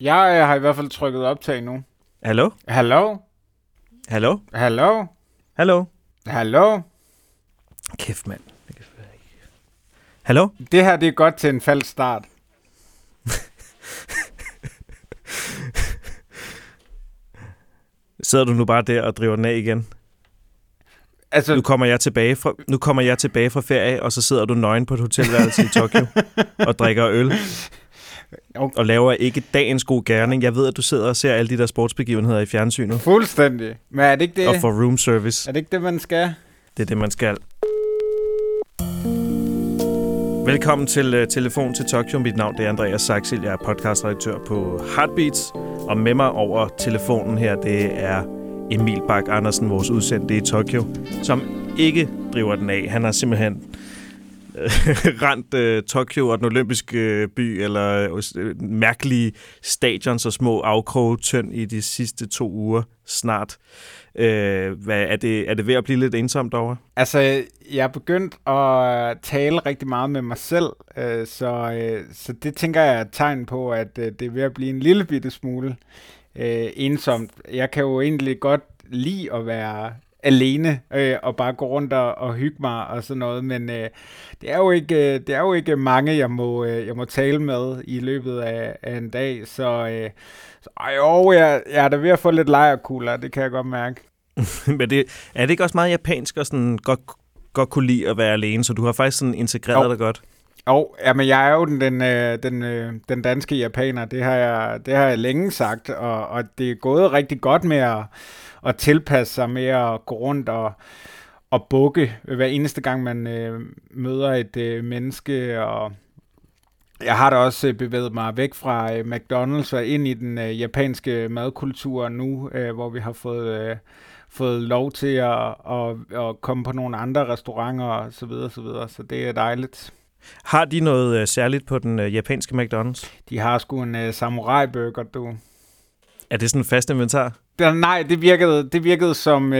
Jeg øh, har i hvert fald trykket optag nu. Hallo? Hallo? Hallo? Hallo? Hallo? Hallo? Kæft, mand. Jeg. Hallo? Det her, det er godt til en falsk start. Sidder du nu bare der og driver den af igen? Altså, Nu kommer jeg tilbage fra, nu kommer jeg tilbage fra ferie, og så sidder du nøgen på et hotelværelse i Tokyo og drikker øl. Jo. Og laver ikke dagens god gerning. Jeg ved, at du sidder og ser alle de der sportsbegivenheder i fjernsynet. fuldstændig. Men er det ikke det, Og får room service. er det, ikke det man skal? Det er det, man skal. Velkommen til uh, Telefon til Tokyo. Mit navn det er Andreas Saxil. Jeg er podcastredaktør på Heartbeats. Og med mig over telefonen her, det er Emil Bak Andersen, vores udsendte i Tokyo, som ikke driver den af. Han har simpelthen øh, rent Tokyo og den olympiske øh, by, eller øh, øh mærkelige stadions og små afkroge tynd i de sidste to uger snart. Øh, hvad, er, det, er det ved at blive lidt ensomt over? Altså, jeg er begyndt at tale rigtig meget med mig selv, øh, så, øh, så det tænker jeg er et tegn på, at øh, det er ved at blive en lille bitte smule øh, ensomt. Jeg kan jo egentlig godt lide at være alene øh, og bare gå rundt og, og hygge mig og sådan noget, men øh, det, er jo ikke, øh, det er jo ikke mange, jeg må, øh, jeg må tale med i løbet af, af en dag, så, øh, så ej, jo, jeg, jeg er da ved at få lidt lejerkugler, det kan jeg godt mærke. Men det, er det ikke også meget japansk og sådan godt, godt kunne lide at være alene, så du har faktisk sådan integreret Jo. dig godt? Og jamen, jeg er jo den, den, øh, den, øh, den danske japaner, det har, jeg, det har jeg længe sagt, og, og det er gået rigtig godt med at, at tilpasse sig med at gå rundt og, og bukke hver eneste gang, man øh, møder et øh, menneske, og jeg har da også øh, bevæget mig væk fra øh, McDonald's og ind i den øh, japanske madkultur nu, øh, hvor vi har fået... Øh, fået lov til at, at, at komme på nogle andre restauranter og så videre, så videre. Så det er dejligt. Har de noget øh, særligt på den øh, japanske McDonald's? De har sgu en uh, samurai burger, du. Er det sådan en fast inventar? Det, nej, det virkede, det virkede som, uh,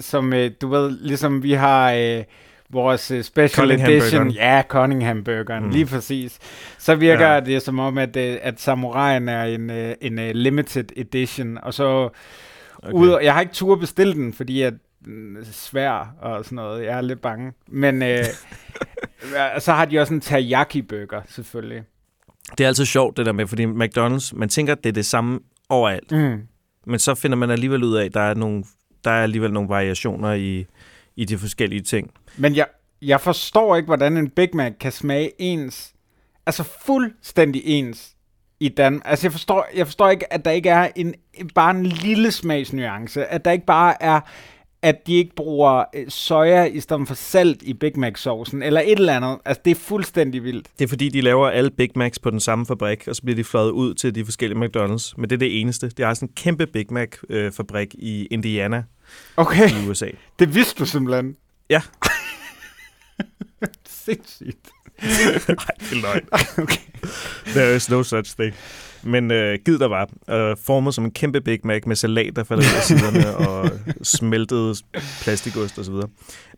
som uh, du ved, ligesom vi har uh, vores uh, special Cunningham edition. burgeren. Ja, Cunningham burgeren, Mm. lige præcis. Så virker Ja. det som om, at, uh, at samuraien er en, uh, en limited edition. Og så okay. ud, jeg har ikke tur bestille den, fordi at svær og sådan noget. Jeg er lidt bange. Men uh, så har de også en teriyaki burger, selvfølgelig. Det er altid sjovt, det der med, fordi McDonald's, man tænker, at det er det samme overalt. Mm. Men så finder man alligevel ud af, at der er, nogle, der er alligevel nogle variationer i, i de forskellige ting. Men jeg, jeg forstår ikke, hvordan en Big Mac kan smage ens, altså fuldstændig ens i Dan. Altså jeg forstår, jeg forstår ikke, at der ikke er en, bare en lille smagsnuance. At der ikke bare er, at de ikke bruger øh, soja i stedet for salt i Big Mac-saucen, eller et eller andet. Altså det er fuldstændig vildt. Det er fordi, de laver alle Big Macs på den samme fabrik, og så bliver de fløjet ud til de forskellige McDonald's. Men det er det eneste. Det er sådan en kæmpe Big Mac-fabrik i Indiana Okay, i USA. det vidste du simpelthen. Ja. Sindssygt. Nej, det er løgn. Okay. There is no such thing. Men øh, gid der var. Øh, formet som en kæmpe Big Mac med salat, der falder ud af siderne, og smeltet plastikost osv.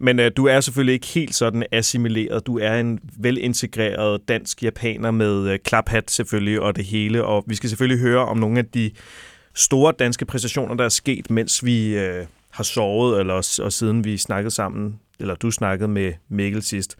Men øh, du er selvfølgelig ikke helt sådan assimileret. Du er en velintegreret dansk japaner med øh, klaphat selvfølgelig og det hele. Og vi skal selvfølgelig høre om nogle af de store danske præstationer, der er sket, mens vi øh, har sovet, eller og siden vi snakkede sammen, eller du snakkede med Mikkel sidst.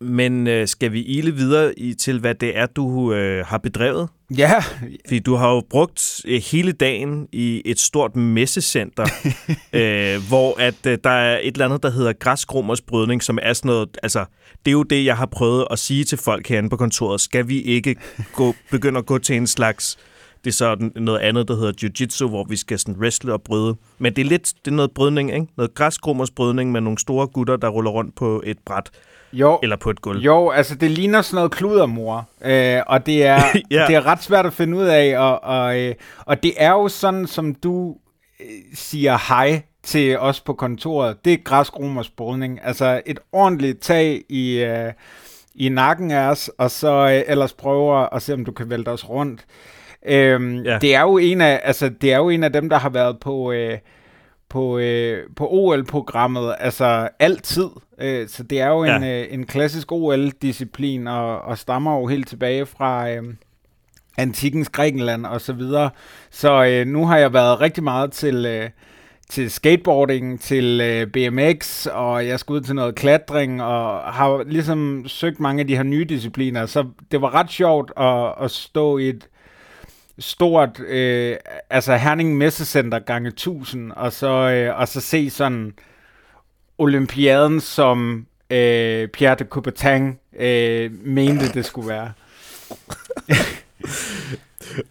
Men øh, skal vi ile videre i, til, hvad det er, du øh, har bedrevet? Ja, Fordi du har jo brugt øh, hele dagen i et stort messecenter, øh, hvor at øh, der er et eller andet, der hedder græskromers brydning, som er sådan noget, altså, det er jo det, jeg har prøvet at sige til folk herinde på kontoret. Skal vi ikke gå, begynde at gå til en slags, det er så noget andet, der hedder jiu-jitsu, hvor vi skal sådan wrestle og bryde. Men det er lidt, det er noget brydning, ikke? Noget græskromers brydning med nogle store gutter, der ruller rundt på et bræt jo, eller på et gulv. Jo, altså det ligner sådan noget kludermor, øh, og det er, Ja. det er ret svært at finde ud af, og, og, øh, og det er jo sådan, som du øh, siger hej til os på kontoret, det er græskromers brydning. Altså et ordentligt tag i, øh, i nakken af os, og så øh, ellers prøver at se, om du kan vælte os rundt. Øhm, ja. det, er jo en af, altså, det er jo en af dem, der har været på... Øh, på, øh, på OL-programmet, altså altid. Øh, så det er jo en, Ja. øh, en klassisk OL-disciplin, og, og stammer jo helt tilbage fra, øh, antikens Grækenland og så videre. Så øh, nu har jeg været rigtig meget til, øh, til skateboarding, til øh, BMX, og jeg skal ud til noget klatring, og har ligesom søgt mange af de her nye discipliner. Så det var ret sjovt at, at stå i et stort, øh, altså Herning Messecenter gange 1000, og så, øh, og så se sådan olympiaden, som øh, Pierre de Coubertin øh, mente, det skulle være.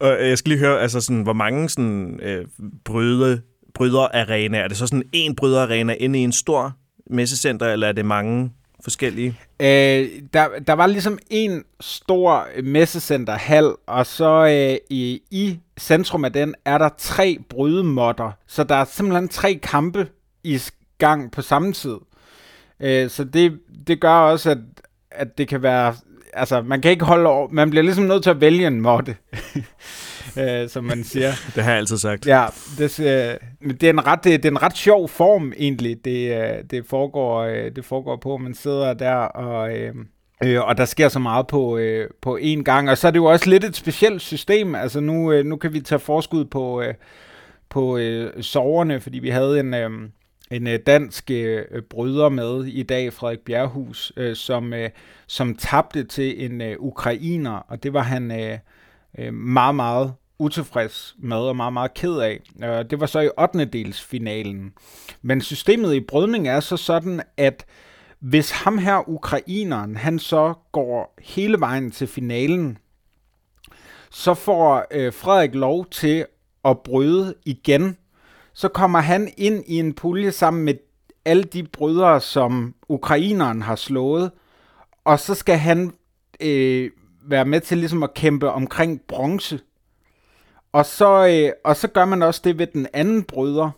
og jeg skal lige høre, altså sådan, hvor mange sådan, øh, bryde, bryderarena, er det så sådan en bryderarena inde i en stor messecenter, eller er det mange forskellige? Øh, der, der var ligesom en stor messecenterhal, og så øh, i, i centrum af den er der tre brydemotter. Så der er simpelthen tre kampe i gang på samme tid. Øh, så det, det gør også, at, at det kan være... Altså, man kan ikke holde over... Man bliver ligesom nødt til at vælge en måtte. øh, som man siger. Det har jeg altid sagt. Ja, det, øh, det, er en ret, det, det er en ret sjov form egentlig, det, øh, det, foregår, øh, det foregår på. Man sidder der og... Øh, Øh, og der sker så meget på, øh, på én gang. Og så er det jo også lidt et specielt system. Altså nu, øh, nu kan vi tage forskud på, øh, på øh, soverne, fordi vi havde en, øh, en øh, dansk øh, bryder med i dag, Frederik Bjerghus, øh, som, øh, som tabte til en øh, ukrainer, og det var han øh, øh, meget, meget utilfreds med og meget, meget ked af. Øh, det var så i 8. dels finalen. Men systemet i brydning er så sådan, at hvis ham her, ukraineren, han så går hele vejen til finalen, så får øh, Frederik lov til at bryde igen. Så kommer han ind i en pulje sammen med alle de brydere, som ukraineren har slået, og så skal han øh, være med til ligesom at kæmpe omkring bronze. Og så, øh, og så gør man også det ved den anden bryder.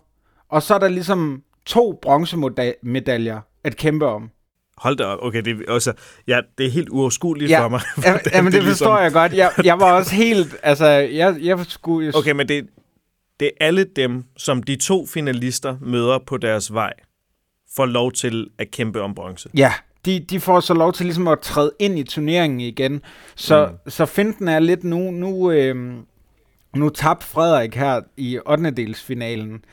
Og så er der ligesom to bronzemedaljer at kæmpe om. Hold da op. Okay, det, også, ja, det er helt uoverskueligt ja, for mig. Ja, men det, det forstår ligesom... jeg godt. Jeg, jeg var også helt... Altså, jeg, jeg skulle... Okay, men det, det er alle dem, som de to finalister møder på deres vej, får lov til at kæmpe om bronze. Ja, de, de får så lov til ligesom at træde ind i turneringen igen. Så, mm. så finten er lidt nu... Nu, øh, nu tabte Frederik her i 8. delsfinalen.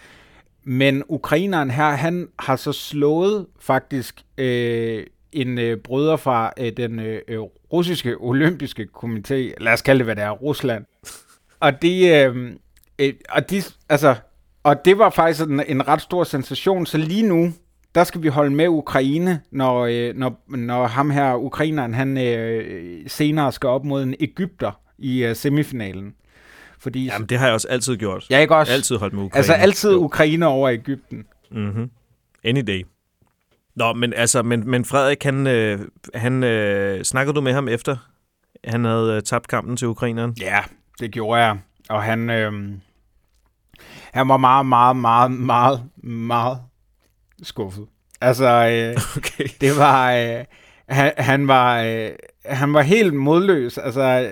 Men ukraineren her, han har så slået faktisk øh, en øh, bryder fra øh, den øh, øh, russiske olympiske komité, lad os kalde det, hvad det er, Rusland. Og det, øh, øh, og de, altså, og det var faktisk en, en ret stor sensation, så lige nu, der skal vi holde med Ukraine, når, øh, når, når ham her, ukraineren, han øh, senere skal op mod en Ægypter i øh, semifinalen. Fordi, Jamen, det har jeg også altid gjort. Jeg ikke også. Altid holdt med Ukraine. Altså altid Ukraine over Ægypten. Mhm. Any day. Nå, men altså, men, men Frederik, han, øh, han øh, snakkede du med ham efter, han havde øh, tabt kampen til ukraineren? Ja, det gjorde jeg. Og han, øh, han var meget, meget, meget, meget, meget skuffet. Altså, øh, okay. det var, øh, han, han var, øh, han var helt modløs. Altså,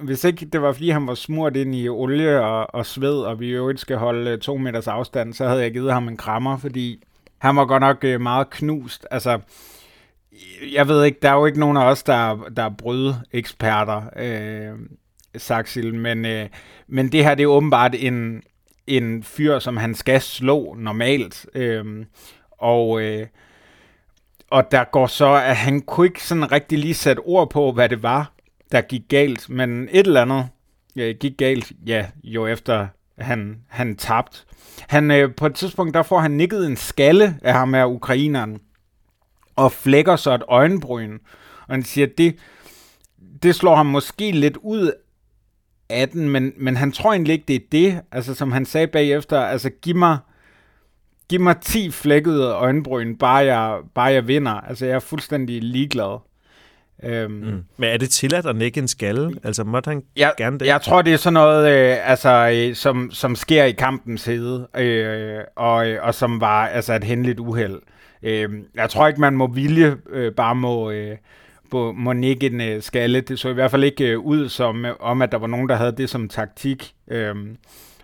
hvis ikke det var, fordi han var smurt ind i olie og, og sved, og vi jo ikke skal holde øh, to meters afstand, så havde jeg givet ham en krammer, fordi han var godt nok øh, meget knust. Altså, jeg ved ikke, der er jo ikke nogen af os, der, der er brød-eksperter, øh, Saxil, men, øh, men det her, det er åbenbart en, en fyr, som han skal slå normalt. Øh, og, øh, og der går så, at han kunne ikke sådan rigtig lige sætte ord på, hvad det var der gik galt, men et eller andet øh, gik galt, ja, jo efter han, han tabte. Han, øh, på et tidspunkt, der får han nikket en skalle af ham af ukraineren, og flækker så et øjenbryn. Og han siger, det, det slår ham måske lidt ud af den, men, men han tror egentlig ikke, det er det. Altså, som han sagde bagefter, altså, giv mig, giv mig 10 flækkede øjenbryn, bare jeg, bare jeg vinder. Altså, jeg er fuldstændig ligeglad. Øhm, mm. Men er det tilladt at nikke en skalle? Altså, måtte han jeg, gerne det? Jeg tror, det er sådan noget, øh, altså, øh, som, som sker i kampens hede, øh, og, øh, og som var altså, et hændeligt uheld. Øh, jeg tror ikke, man må vilje øh, bare må, øh, må, må nikke en øh, skalle. Det så i hvert fald ikke øh, ud som, øh, om, at der var nogen, der havde det som taktik. Øh,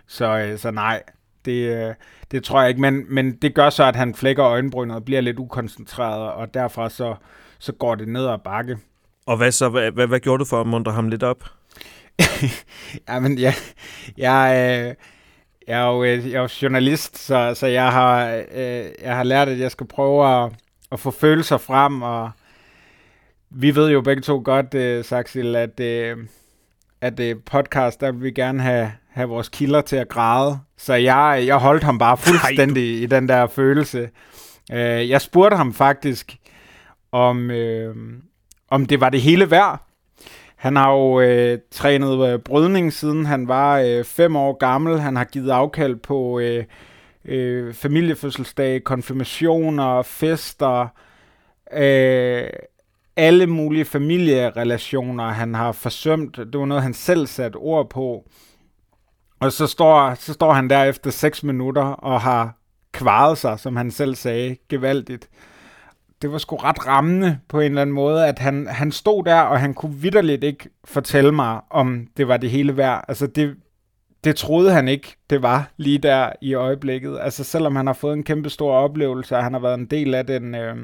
så, øh, så nej, det, øh, det tror jeg ikke. Men, men det gør så, at han flækker øjenbrynet og bliver lidt ukoncentreret, og derfra så så går det ned ad bakke. Og hvad så? Hvad, hvad, hvad gjorde du for at muntre ham lidt op? Jamen, ja, jeg, øh, jeg, er jo, øh, jeg er jo journalist, så, så jeg, har, øh, jeg har lært, at jeg skal prøve at, at få følelser frem, og vi ved jo begge to godt, øh, Saxil, at, øh, at øh, podcast, der vil vi gerne have, have vores kilder til at græde. Så jeg, jeg holdt ham bare fuldstændig Ej, du... i den der følelse. Øh, jeg spurgte ham faktisk, om, øh, om det var det hele værd. Han har jo øh, trænet øh, brydning siden han var øh, fem år gammel. Han har givet afkald på øh, øh, familiefødselsdage, konfirmationer, fester, øh, alle mulige familierelationer, han har forsømt. Det var noget, han selv satte ord på. Og så står, så står han der efter 6 minutter og har kvaret sig, som han selv sagde, gevaldigt. Det var sgu ret rammende på en eller anden måde, at han, han stod der, og han kunne vidderligt ikke fortælle mig, om det var det hele værd. Altså det, det troede han ikke, det var lige der i øjeblikket. Altså selvom han har fået en kæmpe stor oplevelse, og han har været en del af den, øh,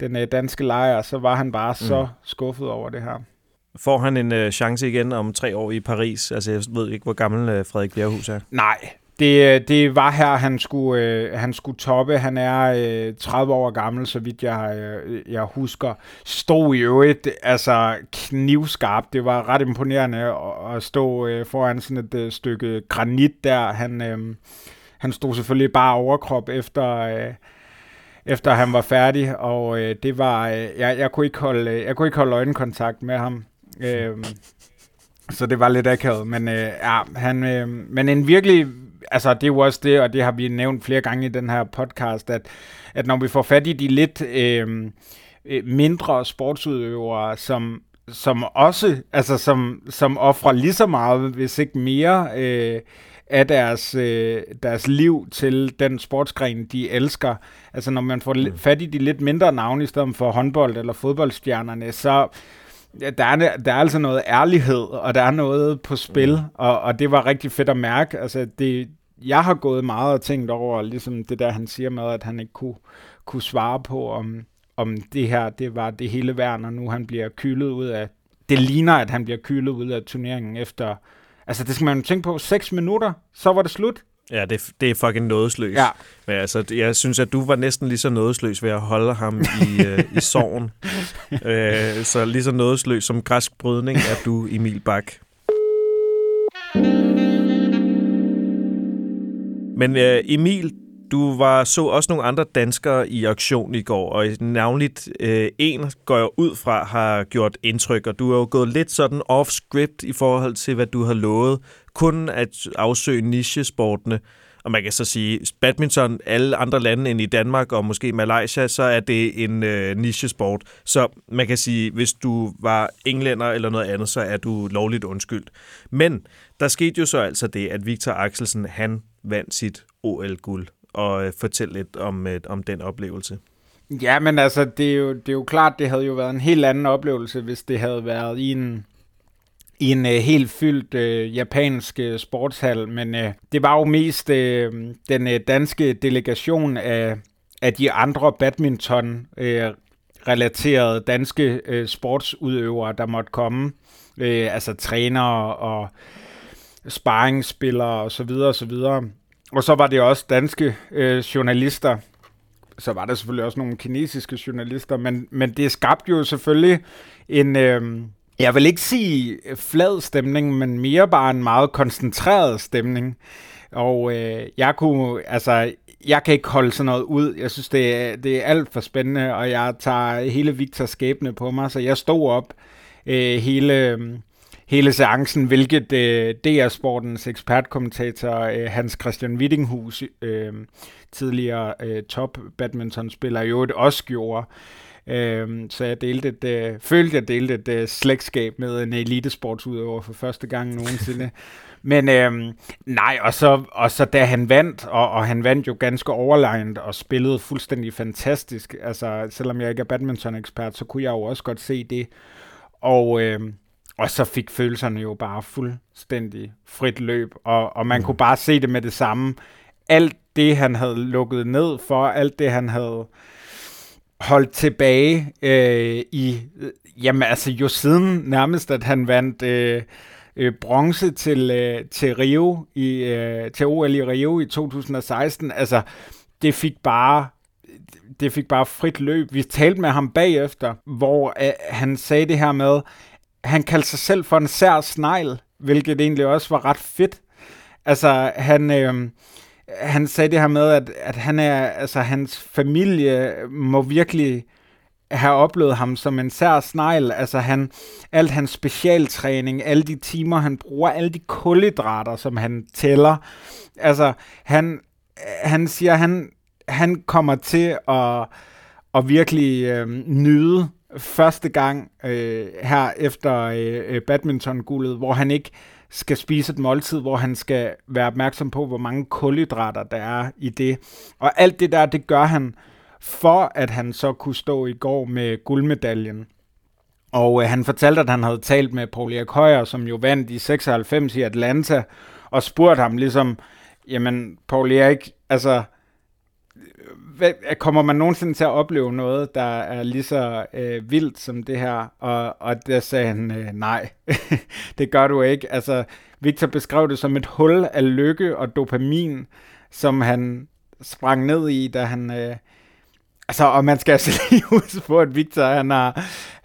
den øh, danske lejr, så var han bare mm. så skuffet over det her. Får han en øh, chance igen om tre år i Paris? Altså, jeg ved ikke, hvor gammel øh, Frederik Bjerghus er. Nej, det, det var her, han skulle, øh, han skulle toppe. Han er øh, 30 år gammel, så vidt jeg, øh, jeg husker. Stod i øvrigt altså knivskarpt. Det var ret imponerende at, at stå øh, foran sådan et øh, stykke granit der. Han, øh, han stod selvfølgelig bare overkrop efter... Øh, efter han var færdig, og øh, det var, øh, jeg, jeg, kunne ikke holde, øh, jeg kunne ikke holde øjenkontakt med ham. Øh, så det var lidt akavet, men øh, ja, han, øh, men en virkelig, altså det er jo også det, og det har vi nævnt flere gange i den her podcast, at, at når vi får fat i de lidt øh, øh mindre sportsudøvere, som som også, altså som, som offrer lige så meget, hvis ikke mere, øh, af deres, øh, deres liv til den sportsgren, de elsker. Altså når man får mm. fat i de lidt mindre navne i stedet for håndbold eller fodboldstjernerne, så ja, der, er, der er altså noget ærlighed, og der er noget på spil, mm. og, og det var rigtig fedt at mærke. Altså det, jeg har gået meget og tænkt over, ligesom det der, han siger med, at han ikke kunne, kunne svare på, om, om det her, det var det hele værd, når nu han bliver kylet ud af, det ligner, at han bliver kylet ud af turneringen efter Altså, det skal man jo tænke på. 6 minutter, så var det slut. Ja, det, det er fucking nådesløs. Ja. Men altså, jeg synes, at du var næsten lige så nådesløs ved at holde ham i, øh, i sorgen. øh, så lige så nådesløs som græsk brydning er du, Emil Bak. Men øh, Emil, du var så også nogle andre danskere i auktion i går, og navnligt øh, en går jeg ud fra har gjort indtryk, og du er jo gået lidt sådan off-script i forhold til, hvad du har lovet. Kun at afsøge nichesportene. Og man kan så sige, badminton, alle andre lande end i Danmark og måske Malaysia, så er det en øh, nichesport. Så man kan sige, hvis du var englænder eller noget andet, så er du lovligt undskyldt. Men der skete jo så altså det, at Victor Axelsen, han vandt sit OL-guld og øh, fortæl lidt om, øh, om den oplevelse. Ja, men altså, det er, jo, det er jo klart, det havde jo været en helt anden oplevelse, hvis det havde været i en, i en øh, helt fyldt øh, japansk øh, sportshal, men øh, det var jo mest øh, den øh, danske delegation af, af de andre badminton uh, relaterede danske øh, sportsudøvere, der måtte komme. Øh, altså trænere og sparringsspillere osv. osv. Og så var det også danske øh, journalister. Så var der selvfølgelig også nogle kinesiske journalister, men, men det skabte jo selvfølgelig en, øh, jeg vil ikke sige øh, flad stemning, men mere bare en meget koncentreret stemning. Og øh, jeg kunne, altså, jeg kan ikke holde sådan noget ud. Jeg synes, det er, det er alt for spændende, og jeg tager hele Victors skæbne på mig, så jeg stod op øh, hele, hele seancen, hvilket øh, DR-sportens ekspertkommentator øh, Hans Christian Wittinghus, øh, tidligere øh, top badmintonspiller, jo et også gjorde. Øh, så jeg delte et, øh, følte, jeg delte et øh, slægtskab med en elitesportsudøver for første gang nogensinde. Men øh, nej, og så, og så da han vandt, og, og han vandt jo ganske overlegnet og spillede fuldstændig fantastisk. Altså, selvom jeg ikke er badminton-ekspert, så kunne jeg jo også godt se det. Og, øh, og så fik følelserne jo bare fuldstændig frit løb, og, og man mm. kunne bare se det med det samme. Alt det, han havde lukket ned for, alt det, han havde holdt tilbage øh, i, jamen altså jo siden nærmest, at han vandt, øh, øh, bronze til, øh, til Rio, i, øh, til OL i Rio i 2016. Altså, det fik bare det fik bare frit løb. Vi talte med ham bagefter, hvor øh, han sagde det her med, han kaldte sig selv for en sær snegl, hvilket egentlig også var ret fedt. Altså, han, øh, han sagde det her med, at, at han er, altså, hans familie må virkelig have oplevet ham som en sær snegl. Altså han, alt hans specialtræning, alle de timer, han bruger, alle de kulhydrater, som han tæller. Altså han, han siger, han, han kommer til at, at virkelig øh, nyde første gang øh, her efter øh, øh badminton-guldet, hvor han ikke skal spise et måltid, hvor han skal være opmærksom på, hvor mange kulhydrater der er i det. Og alt det der, det gør han for at han så kunne stå i går med guldmedaljen. Og øh, han fortalte, at han havde talt med Paul Erik Højer, som jo vandt i 96 i Atlanta, og spurgte ham ligesom, jamen Paul Erik, altså, hvad, kommer man nogensinde til at opleve noget, der er lige så øh, vildt som det her? Og, og der sagde han, øh, nej, det gør du ikke. Altså, Victor beskrev det som et hul af lykke og dopamin, som han sprang ned i, da han, øh, Altså, og man skal altså lige huske på, at Victor, han er,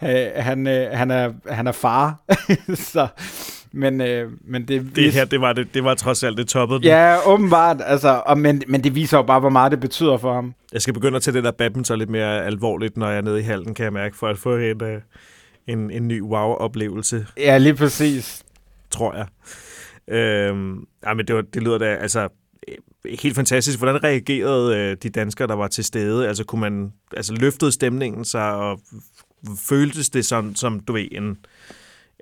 øh, han, øh, han er, han er far. så, men, øh, men det, det her, det var, det, det var trods alt det toppede. Ja, åbenbart. Altså, og, men, men det viser jo bare, hvor meget det betyder for ham. Jeg skal begynde at tage det der badminton lidt mere alvorligt, når jeg er nede i halden, kan jeg mærke, for at få en, øh, en, en ny wow-oplevelse. Ja, lige præcis. Tror jeg. Øhm, ja, men det, var, det lyder da, altså, helt fantastisk. Hvordan reagerede øh, de danskere, der var til stede? Altså, kunne man, altså løftede stemningen sig, og føltes det som, som du ved, en,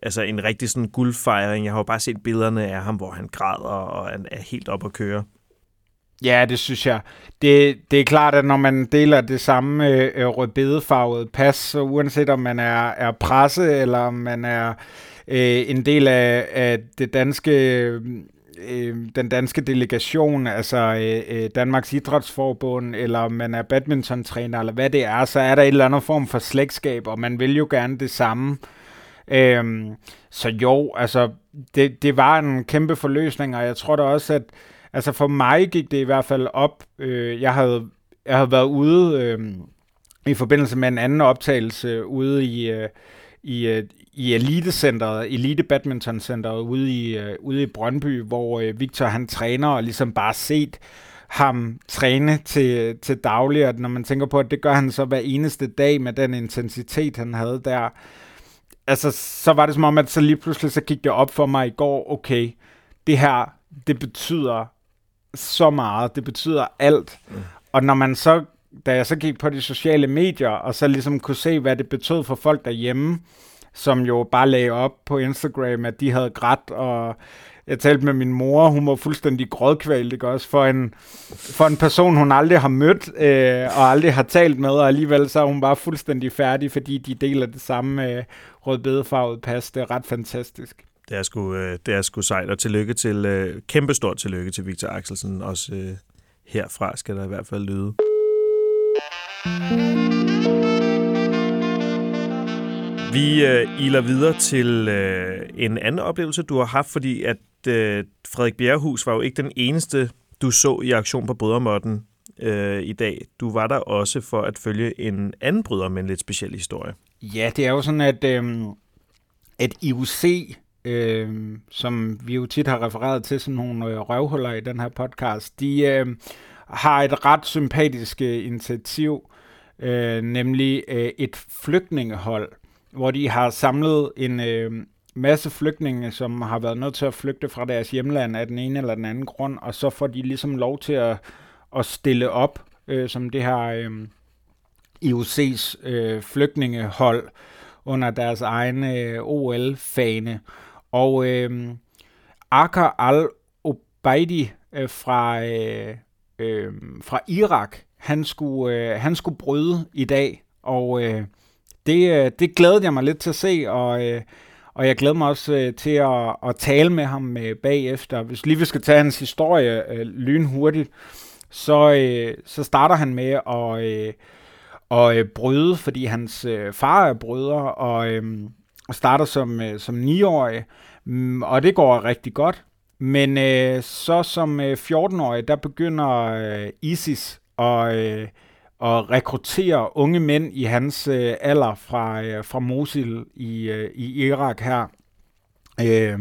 altså en rigtig sådan guldfejring? Jeg har jo bare set billederne af ham, hvor han græder og er helt op at køre. Ja, det synes jeg. Det, det er klart, at når man deler det samme øh, øh, rødbedefarvede pas, så uanset om man er, er presse, eller om man er øh, en del af, af det danske øh, den danske delegation, altså øh, øh, Danmarks Idrætsforbund, eller om man er badmintontræner, eller hvad det er, så er der et eller andet form for slægtskab, og man vil jo gerne det samme. Øhm, så jo, altså, det, det var en kæmpe forløsning, og jeg tror da også, at altså for mig gik det i hvert fald op. Øh, jeg, havde, jeg havde været ude øh, i forbindelse med en anden optagelse ude i, øh, i, øh, i Elitecenteret, Elite Badminton Centeret ude i, øh, ude i Brøndby, hvor øh, Victor han træner og ligesom bare set ham træne til, til daglig, og når man tænker på, at det gør han så hver eneste dag med den intensitet, han havde der, altså så var det som om, at så lige pludselig så gik det op for mig i går, okay, det her, det betyder så meget, det betyder alt. Mm. Og når man så, da jeg så gik på de sociale medier, og så ligesom kunne se, hvad det betød for folk derhjemme, som jo bare lagde op på Instagram, at de havde grædt, og jeg talte med min mor, hun var fuldstændig grådkvalt, ikke også, for en, for en person, hun aldrig har mødt, øh, og aldrig har talt med, og alligevel så er hun bare fuldstændig færdig, fordi de deler det samme øh, rødbedefarvede pas. Det er ret fantastisk. Det er sgu, øh, det er sgu sejt, og tillykke til, øh, kæmpestort tillykke til Victor Axelsen, også øh, herfra skal der i hvert fald lyde. Vi øh, iler videre til øh, en anden oplevelse, du har haft, fordi at øh, Frederik Bjerrehus var jo ikke den eneste, du så i aktion på Brydermotten øh, i dag. Du var der også for at følge en anden bryder med en lidt speciel historie. Ja, det er jo sådan, at, øh, at IUC, øh, som vi jo tit har refereret til som nogle øh, røvhuller i den her podcast, de øh, har et ret sympatisk øh, initiativ, øh, nemlig øh, et flygtningehold, hvor de har samlet en øh, masse flygtninge, som har været nødt til at flygte fra deres hjemland af den ene eller den anden grund, og så får de ligesom lov til at, at stille op øh, som det her øh, IOC's øh, flygtningehold under deres egne øh, OL-fane. Og øh, Akar al-Obaidi øh, fra, øh, øh, fra Irak, han skulle, øh, han skulle bryde i dag, og øh, det, øh, det glædede jeg mig lidt til at se, og, øh, og jeg glæder mig også øh, til at, at tale med ham øh, bagefter. Hvis lige vi skal tage hans historie øh, lynhurtigt, så, øh, så starter han med at, at bryde, fordi hans far er bryder, og starter som, som 9-årig, mm, og det går rigtig godt. Men øh, så som øh, 14-årig, der begynder øh, ISIS at, øh, at rekruttere unge mænd i hans øh, alder fra, øh, fra Mosul i, øh, i Irak her. Øh,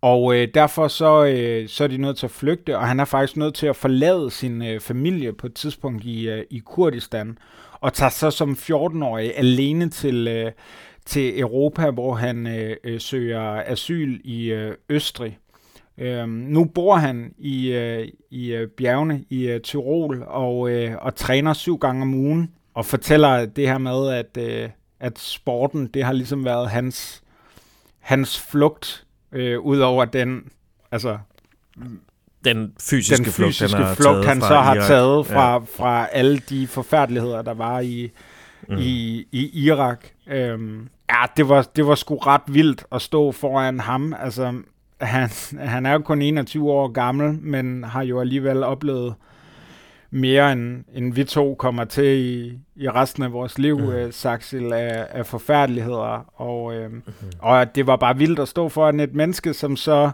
og øh, derfor så, øh, så er de nødt til at flygte, og han er faktisk nødt til at forlade sin øh, familie på et tidspunkt i, øh, i Kurdistan, og tager så som 14-årig alene til, øh, til Europa, hvor han øh, øh, søger asyl i øh, Østrig. Øhm, nu bor han i, øh, i øh, bjergene i øh, Tyrol og, øh, og træner syv gange om ugen og fortæller det her med, at, øh, at sporten det har ligesom været hans, hans flugt øh, ud over den, altså den fysiske, den flugt, fysiske han, har flugt, han så har Irak. taget fra, Ja. fra alle de forfærdeligheder, der var i, mm. i, i Irak. Øhm, ja, det var, det var sgu ret vildt at stå foran ham. Altså, han, han er jo kun 21 år gammel, men har jo alligevel oplevet mere end, end vi to kommer til i, i resten af vores liv, Mm. mm. øh, Saxil, af, af forfærdeligheder. Og, øh, Mhm. og det var bare vildt at stå foran et menneske, som så...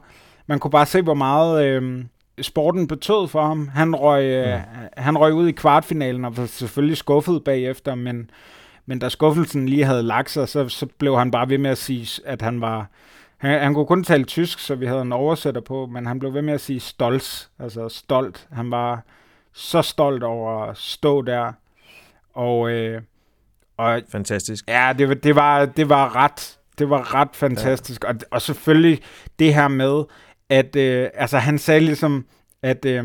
Man kunne bare se, hvor meget øh, sporten betød for ham. Han røg, øh, han røg ud i kvartfinalen og var selvfølgelig skuffet bagefter, men, men da skuffelsen lige havde lagt sig, så, så blev han bare ved med at sige, at han var... Han, han kunne kun tale tysk, så vi havde en oversætter på, men han blev ved med at sige stolz, altså stolt. Han var så stolt over at stå der. Og, øh, og Fantastisk. Ja, det, var- det, var, det var ret det var ret fantastisk. Ja. Og, og selvfølgelig det her med, at øh, altså, han sagde ligesom, at øh,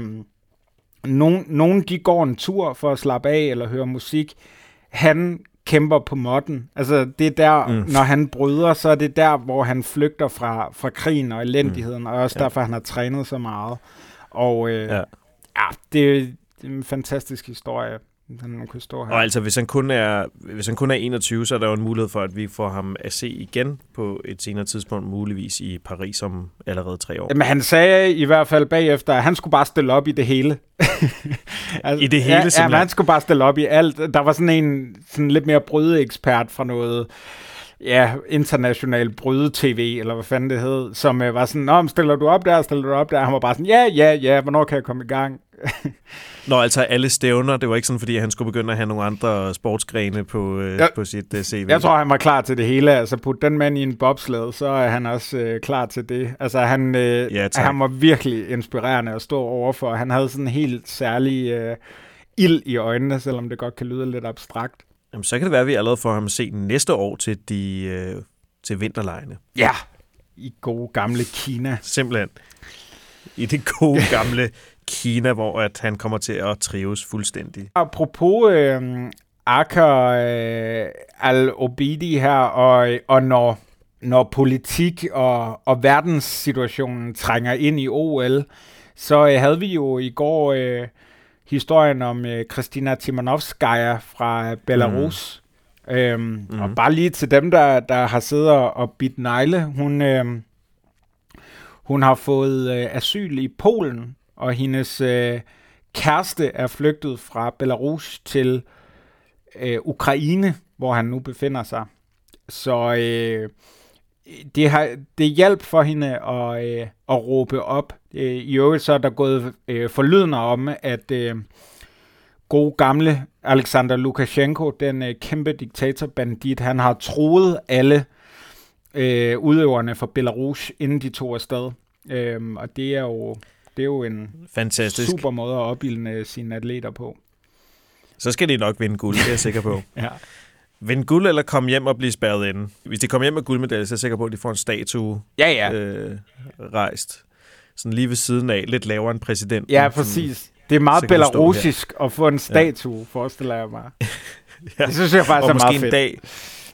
nogen, nogen de går en tur for at slappe af eller høre musik. Han kæmper på modden. Altså det er der, Mm. når han bryder, så er det der, hvor han flygter fra, fra krigen og elendigheden, mm. og også Ja. derfor, han har trænet så meget. Og øh, Ja. ja. det er en fantastisk historie, den kunne stå her. Og altså, hvis han, kun er, hvis han kun er 21, så er der jo en mulighed for, at vi får ham at se igen på et senere tidspunkt, muligvis i Paris om allerede tre år. Men han sagde i hvert fald bagefter, at han skulle bare stille op i det hele. altså, I det hele, ja, ja, simpelthen? men han skulle bare stille op i alt. Der var sådan en sådan lidt mere brydeekspert fra noget ja, international bryde-tv, eller hvad fanden det hed, som øh, var sådan, Nå, stiller du op der, stiller du op der? Han var bare sådan, ja, ja, ja, hvornår kan jeg komme i gang? Når altså alle stævner, det var ikke sådan, fordi han skulle begynde at have nogle andre sportsgrene på, øh, Ja. på sit øh, CV. Jeg tror, han var klar til det hele. Altså, put den mand i en bobsled, så er han også øh, klar til det. Altså, han, øh, Ja, tak. han var virkelig inspirerende at stå overfor. Han havde sådan en helt særlig øh, ild i øjnene, selvom det godt kan lyde lidt abstrakt. Jamen, så kan det være, at vi allerede får ham at se næste år til, de, øh, til vinterlejene. Ja. I gode gamle Kina. Simpelthen. I det gode gamle Kina, hvor at han kommer til at trives fuldstændig. Apropos øh, Akar øh, al-Obidi her, og, og når, når politik og, og verdenssituationen trænger ind i OL, så øh, havde vi jo i går øh, historien om øh, Kristina Timanovskaya fra Belarus. Mm. Øhm, mm. Og bare lige til dem, der, der har siddet og og bidt negle, hun, øh, hun har fået øh, asyl i Polen, og hendes øh, kæreste er flygtet fra Belarus til øh, Ukraine, hvor han nu befinder sig. Så øh, det, har, det hjalp for hende at, øh, at råbe op. Øh, I øvrigt så er der gået øh, forlydende om, at øh, god gamle Alexander Lukashenko, den øh, kæmpe diktatorbandit, han har troet alle øh, udøverne fra Belarus, inden de tog afsted. Øh, og det er jo, det er jo en Fantastisk. super måde at opbilde sine atleter på. Så skal de nok vinde guld, det er jeg sikker på. Ja. Vinde guld eller komme hjem og blive spærret inde. Hvis de kommer hjem med guldmedalje, så er jeg sikker på, at de får en statue Ja, ja. øh, rejst. Sådan lige ved siden af, lidt lavere end præsidenten. Ja, Sådan- præcis. Det er meget belarusisk at få en statue, ja. forestiller jeg mig. Ja. Det synes jeg faktisk og er måske meget en fedt. dag,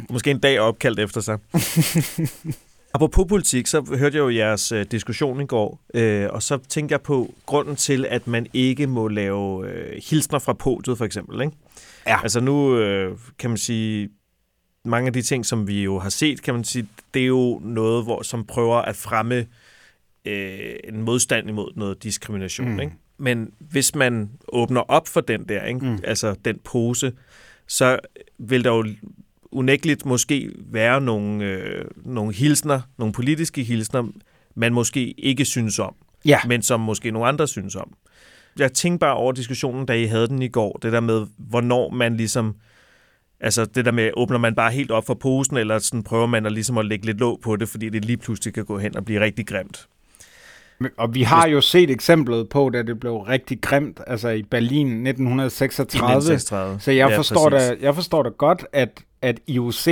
måske en dag opkaldt efter sig. Apropos politik, så hørte jeg jo jeres øh, diskussion i går, øh, og så tænkte jeg på grunden til, at man ikke må lave øh, hilsner fra podiet, for eksempel. Ikke? Ja. Altså nu øh, kan man sige, mange af de ting, som vi jo har set, kan man sige, det er jo noget, hvor, som prøver at fremme øh, en modstand imod noget diskrimination. Mm. Ikke? Men hvis man åbner op for den der, ikke? Mm. altså den pose, så vil der jo unægteligt måske være nogle, øh, nogle hilsner, nogle politiske hilsner, man måske ikke synes om, Ja. men som måske nogle andre synes om. Jeg tænkte bare over diskussionen, da I havde den i går, det der med, hvornår man ligesom, altså det der med, åbner man bare helt op for posen, eller sådan prøver man at, ligesom at lægge lidt låg på det, fordi det lige pludselig kan gå hen og blive rigtig grimt. Og vi har jo set eksemplet på, da det blev rigtig grimt, altså i Berlin 1936. 1936. Så jeg, Ja, forstår præcis. da, jeg forstår da godt, at, at IOC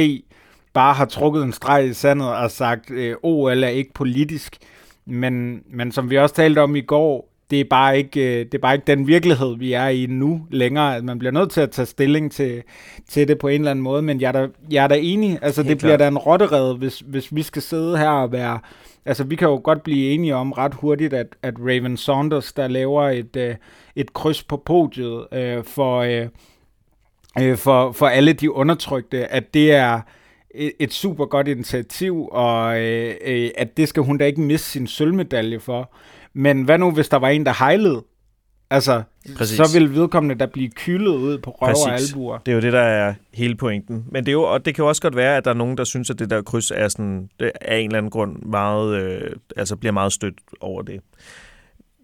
bare har trukket en streg i sandet og sagt, øh, OL er ikke politisk. Men, men som vi også talte om i går, det er, bare ikke, øh, det er bare ikke den virkelighed, vi er i nu længere. At man bliver nødt til at tage stilling til, til det på en eller anden måde. Men jeg er da, jeg er da enig. Altså, Helt det bliver klart. da en rotterede, hvis, hvis vi skal sidde her og være... Altså, vi kan jo godt blive enige om ret hurtigt, at, at Raven Saunders, der laver et, øh, et kryds på podiet øh, for... Øh, øh, for, for alle de undertrykte, at det er et, et super godt initiativ, og øh, øh, at det skal hun da ikke miste sin sølvmedalje for. Men hvad nu, hvis der var en, der hejlede? Altså, Præcis. så vil vedkommende der blive kylet ud på røv og Præcis. albuer. Det er jo det, der er hele pointen. Men det, er jo, og det kan jo også godt være, at der er nogen, der synes, at det der kryds er sådan, det er en eller anden grund meget, øh, altså bliver meget stødt over det.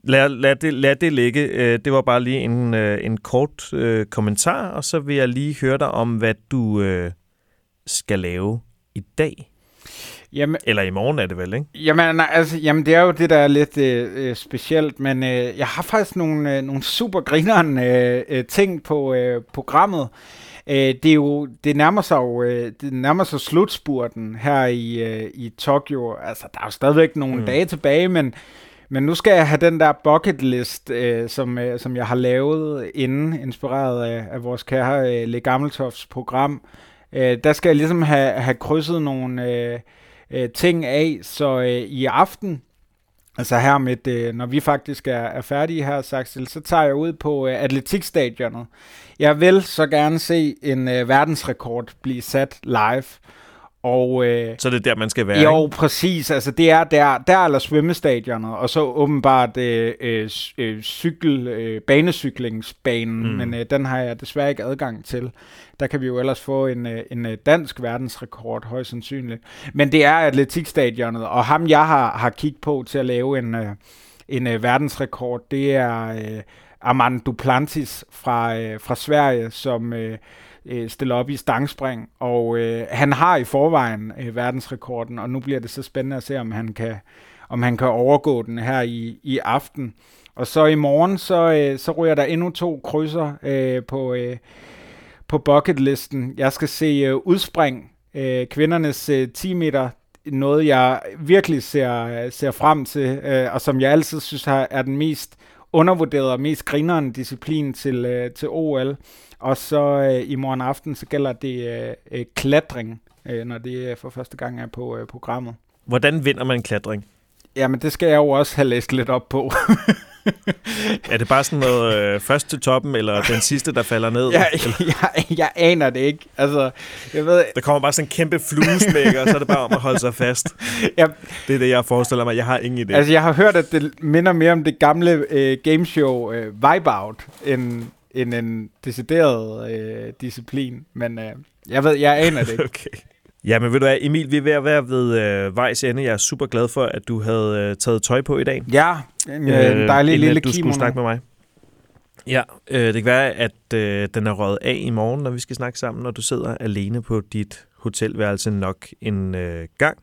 Lad, lad, det, lad det ligge. Øh, Det var bare lige en, øh, en kort øh, kommentar, og så vil jeg lige høre dig om, hvad du øh, skal lave i dag. Jamen, Eller i morgen er det vel, ikke? Jamen, nej, altså, jamen, det er jo det, der er lidt øh, øh, specielt, men øh, jeg har faktisk nogle, øh, nogle super grineren øh, øh, ting på øh, programmet. Øh, det er jo, det nærmer sig jo, øh, det nærmer sig slutspurten her i, øh, i Tokyo. Altså, der er jo stadigvæk nogle Mm. dage tilbage, men, men nu skal jeg have den der bucket list, øh, som, øh, som jeg har lavet inden, inspireret af, af vores kære øh, Le Gammeltofts program. Øh, der skal jeg ligesom have, have krydset nogle... Øh, øh, ting af, så øh, i aften, altså her med, øh, når vi faktisk er, er færdige her, Saxel, så tager jeg ud på øh, atletikstadionet. Jeg vil så gerne se en øh, verdensrekord blive sat live, og øh, Så det er der, man skal være, jo, ikke? præcis. Altså, det er der, der eller svømmestadionet, og så åbenbart øh, øh, øh, cykel, øh, banecyklingsbanen, Mm. mm. men øh, den har jeg desværre ikke adgang til. Der kan vi jo ellers få en, øh, en øh, dansk verdensrekord, højst sandsynligt. Men det er atletikstadionet, og ham jeg har, har kigget på til at lave en, øh, en øh, verdensrekord, det er øh, Armand Duplantis fra, øh, fra Sverige, som... Øh, øh, stiller op i stangspring, og øh, han har i forvejen øh, verdensrekorden, og nu bliver det så spændende at se, om han kan, om han kan overgå den her i, i aften. Og så i morgen, så, øh, så ryger der endnu to krydser øh, på, øh, på bucketlisten. Jeg skal se øh, udspring, øh, kvindernes øh, 10 meter, noget jeg virkelig ser, øh, ser frem til, øh, og som jeg altid synes har, er den mest undervurderede og mest grinerende disciplin til, øh, til OL. Og så øh, i morgen aften, så gælder det øh, øh, klatring, øh, når det øh, for første gang er på øh, programmet. Hvordan vinder man klatring? Jamen, det skal jeg jo også have læst lidt op på. Er det bare sådan noget øh, først til toppen, eller den sidste, der falder ned? jeg, jeg, jeg aner det ikke. Altså, jeg ved, der kommer bare sådan en kæmpe fluesmækker, og så er det bare om at holde sig fast. jeg, Det er det, jeg forestiller mig. Jeg har ingen idé. altså, jeg har hørt, at det minder mere om det gamle øh, gameshow øh, Wipeout, end, end en decideret øh, disciplin. Men øh, jeg ved, jeg aner det ikke. Okay. Ja, men ved du hvad, Emil, vi er ved at være ved øh, vejs ende. Jeg er super glad for, at du havde øh, taget tøj på i dag. Ja, en, øh, en dejlig inden lille du skulle kimono. snakke med mig. Ja, øh, det kan være, at øh, den er røget af i morgen, når vi skal snakke sammen, når du sidder alene på dit hotelværelse nok en øh, gang.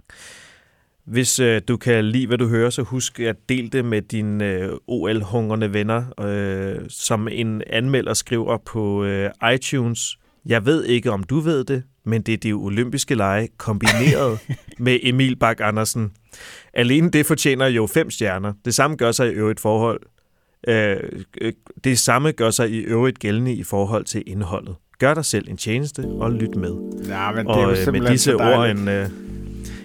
Hvis øh, du kan lide, hvad du hører, så husk at dele det med dine øh, OL-hungrende venner, øh, som en anmelder skriver på øh, iTunes. Jeg ved ikke, om du ved det, men det er de olympiske lege kombineret med Emil Bak Andersen. Alene det fortjener jo fem stjerner. Det samme gør sig i øvrigt forhold. Øh, øh, det samme gør sig i øvrigt gældende i forhold til indholdet. Gør dig selv en tjeneste og lyt med. Ja, men det er Og jo øh, med disse ord en, øh,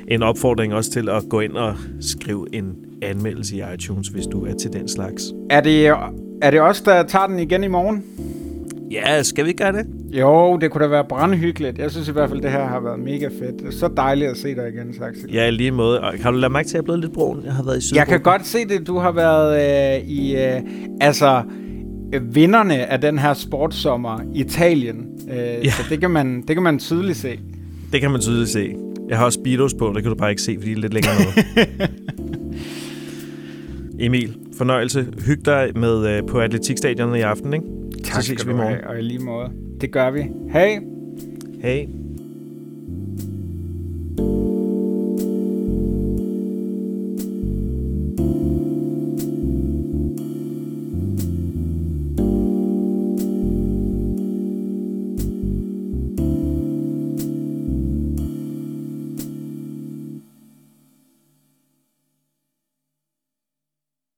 en opfordring også til at gå ind og skrive en anmeldelse i iTunes, hvis du er til den slags. Er det, er det os, der tager den igen i morgen? Ja, skal vi gøre det? Jo, det kunne da være brandhyggeligt. Jeg synes i hvert fald, det her har været mega fedt. Så dejligt at se dig igen, Saxel. Ja, lige måde. Og har du lagt mærke til, at jeg er blevet lidt brun? Jeg har været i Sydbrun. Jeg kan godt se det. Du har været øh, i... Øh, altså, vinderne af den her sportssommer, Italien. Øh, ja. Så det kan, man, det kan man tydeligt se. Det kan man tydeligt se. Jeg har også Speedos på, det kan du bare ikke se, fordi det er lidt længere nede. Emil, fornøjelse. Hyg dig med øh, på atletikstadionet i aften, ikke? Tak Så ses skal vi i du morgen. have, og i lige måde. Det gør vi. Hej! Hej.